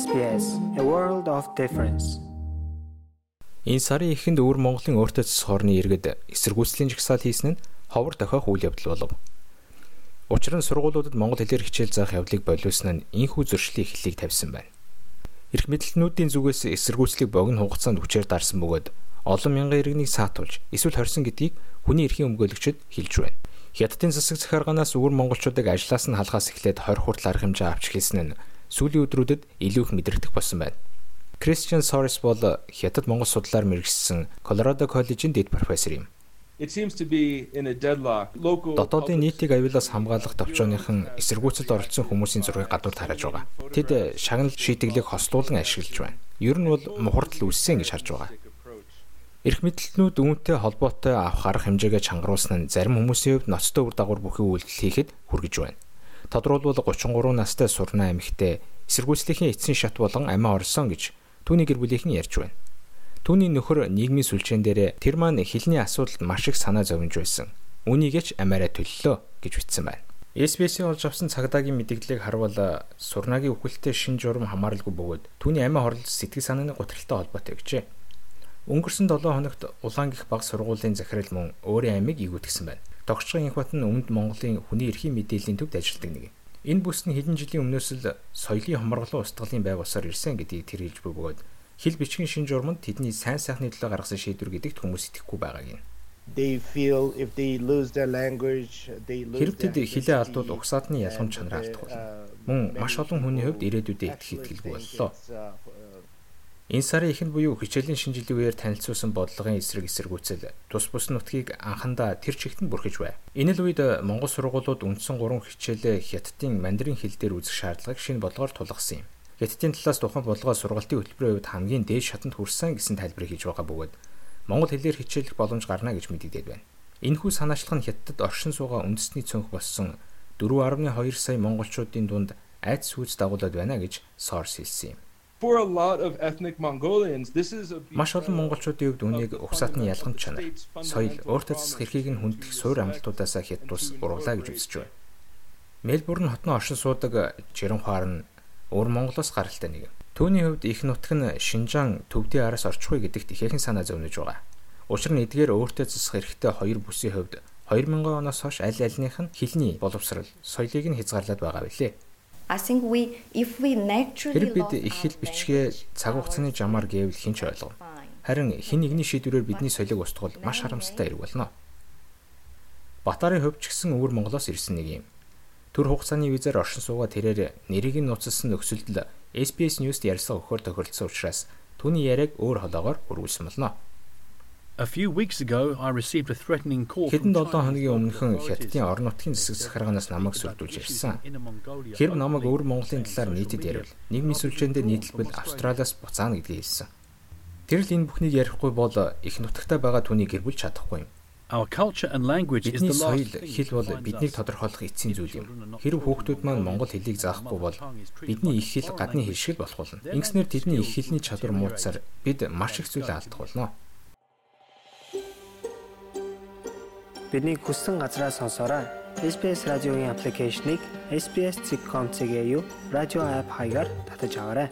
SBS A World of Difference. Энэ сарын эхэнд өвөр Монголын өөртөө цэс хорны иргэд эсэргүүцлийн жагсаал хийсэн нь ховор дохиох үйл явдал болов. Учир нь сургуулиудад монгол хэлээр хичээл заах явдлыг болиулсан нь инхүү зөрчлийн эхлэлийг тавьсан байна. Ирэх мэдлэлтнүүдийн зүгээс эсэргүүцлийг богино хугацаанд хүчээр дарсан бөгөөд олон мянган иргэнийг саатуулж эсвэл хорсон гэдгийг хүний эрхийн өмгөөлөгчд хэлж байна. Хятадын засаг захиргаанаас өвөр монголчуудыг ажлаас нь халахаас эхлээд 20 хүртэл арга хэмжээ авч хэлсэн нь сүүлийн өдрүүдэд илүү их мэдрэгдэх болсон байна. Christian Soros бол Хятад Монгол судлаар мэрэгчсэн Colorado College-ийн дэд профессор юм. Дотоодын нийтийг аюулаас хамгаалах товчооныхон эсэргүүцэлд оролцсон хүмүүсийн зургийг гадуур хараж байгаа. Тэд шагнал шийтгэлийг хослуулан ашиглаж байна. Ер нь бол мухардл үлссэн гэж харж байгаа. Ирэх мэдлэлтнүүд үүнтэй холбоотой авах арга хэмжээгээ чангаруулсан нь зарим хүмүүсийн хувьд ноцтой үр дагавар бүхий үйлдэл хийхэд хүргэж байна. Тодорхойлбол 33 настай сурна эмэгтэй эсэргүүцлийнхээ эцсийн шат болон амиа орсон гэж түүний гэр бүлийнхэн ярьж байна. Түүний нөхөр нийгмийн сүлжээн дээр тэр маань хэлний асуудалд маш их санаа зовж байсан. Үүнийгээч амиараа төллөө гэж бичсэн байна. SBS-ийн олж авсан цагдаагийн мэдээллийг харвал сурнагийн үхэлтэй шин журам хамааралгүй бөгөөд түүний амиа хорлол сэтгэл санааны гутралтай холбоотой гэжээ. Өнгөрсөн 7 хоногт Улаан гих баг сургуулийн захирал мөн өөрийн амийг игүүдгсэн байна. Тогтчгын Инхбат нь Өмнөд Монголын хүний эрхийн мэдээллийн төвд ажилладаг нэг. Энэ бүс нь хэдэн жилийн өмнөөс л соёлын хомроглон устгалын байг усаар ирсэн гэдгийг тэр хэлж бөгөөд хил бичгийн шин журманд тэдний сайн сайхны төлөө гаргасан шийдвэр гэдэгт хүмүүс итгэхгүй байгааг нь. they feel if they lose their language they lose Хэрв тэд хилээ алдвал угсаадны ялгамж чанараа алдах болно. Мөн маш олон хүний хувьд ирээдүйдээ итгэх итгэлгүй боллоо. Энэ сарын эхэнд буюу хичээлийн шинжилгээ үеэр танилцуулсан бодлогын эсрэг эсэргүүцэл тус бус нутгийг анхандаа тэр чигт нь бүрхэж байв. Энэ л үед Монгол сургуулиуд үндсэн 3 хичээлээ хятадын мандрин хэл дээр үзэх шаардлагыг шинэ бодлогоор тулгасан юм. Хятадын талаас тухайн бодлогоо сургалтын хөтөлбөрийн хувьд хамгийн дээд шатанд хүрсэн гэсэн тайлбарыг хийж байгаа бөгөөд Монгол хэлээр хичээлэх боломж гарна гэж мэдэгдээд байна. Энэхүү санаачлах нь хятадд оршин суугаа үндэсний цонх болсон 4.2 сая монголчуудын дунд айц сүйц дагуулад байна гэж Source хэлсэн юм. For a lot of ethnic Mongolians this is a Маш олон монголчуудын хувьд үнийг угсаатны ялгамж чанар, соёл, өөртөө засах эрхийг нь хүндэх суурь амлалтуудаас хятадус уруулаа гэж үзэж байна. Мельбурн хотны оршин суудаг Жирэнхуар нь өөр Монголоос гаралтай нэг. Түүний хувьд их нутг нь Шинжаан төвдийн араас орчихгүй гэдэгт ихээхэн санаа зовниж байгаа. Учир нь эдгээр өөртөө засах эрхтэй хоёр бүсийн хувьд 2000 оноос хойш аль альнийх нь хилний боловсрал, соёлыг нь хязгаарлаад байгаа билээ. I think we if we naturally бид lost их хэл our бичгээ цаг хугацааны жамаар гээвэл хинч ойлгов. fine. Харин хин нэгний шийдвэрээр бидний соёлыг устгавал маш харамсалтай хэрэг болно. Батарын хувьд ч гэсэн өвөр Монголоос ирсэн нэг юм. Төр хугацааны визээр оршин суугаа тэрээр нэрийг нь нууцлсан нөхцөлд SBS News-д ярилцлага өгөхөөр тохиролцсон учраас түүний яриаг өөр холоогоор үргэлжлүүлсэн болно. Хэдэн from 7 Chinese хоногийн өмнөхөн Хятадын орон нутгийн засаг захиргаанаас намайг сүрдүүлж ирсэн. Хэрв намайг өвөр Монголын талаар нийтэд ярил, нийгмийн сүлжээндээ нийтлбэл Австралиас буцаана гэдгийг хэлсэн. Тэр л энэ бүхнийг ярихгүй бол их нутагтаа байгаа түүний гэр бүл чадахгүй юм. Our culture and language is the thing хэл бол биднийг тодорхойлох эцсийн зүйл юм. Хэрв хүүхдүүд маань монгол хэлийг заахгүй бол бидний их хэл гадны хэл шиг болох болно. Ингэснээр тэдний их хэлний чадвар муудсаар бид маш их зүйл алдах болно. Бидний хүссэн газраас сонсоорой. SBS радиогийн аппликейшнийг SBS.com.cg радио апп хаягаар татаж аваарай.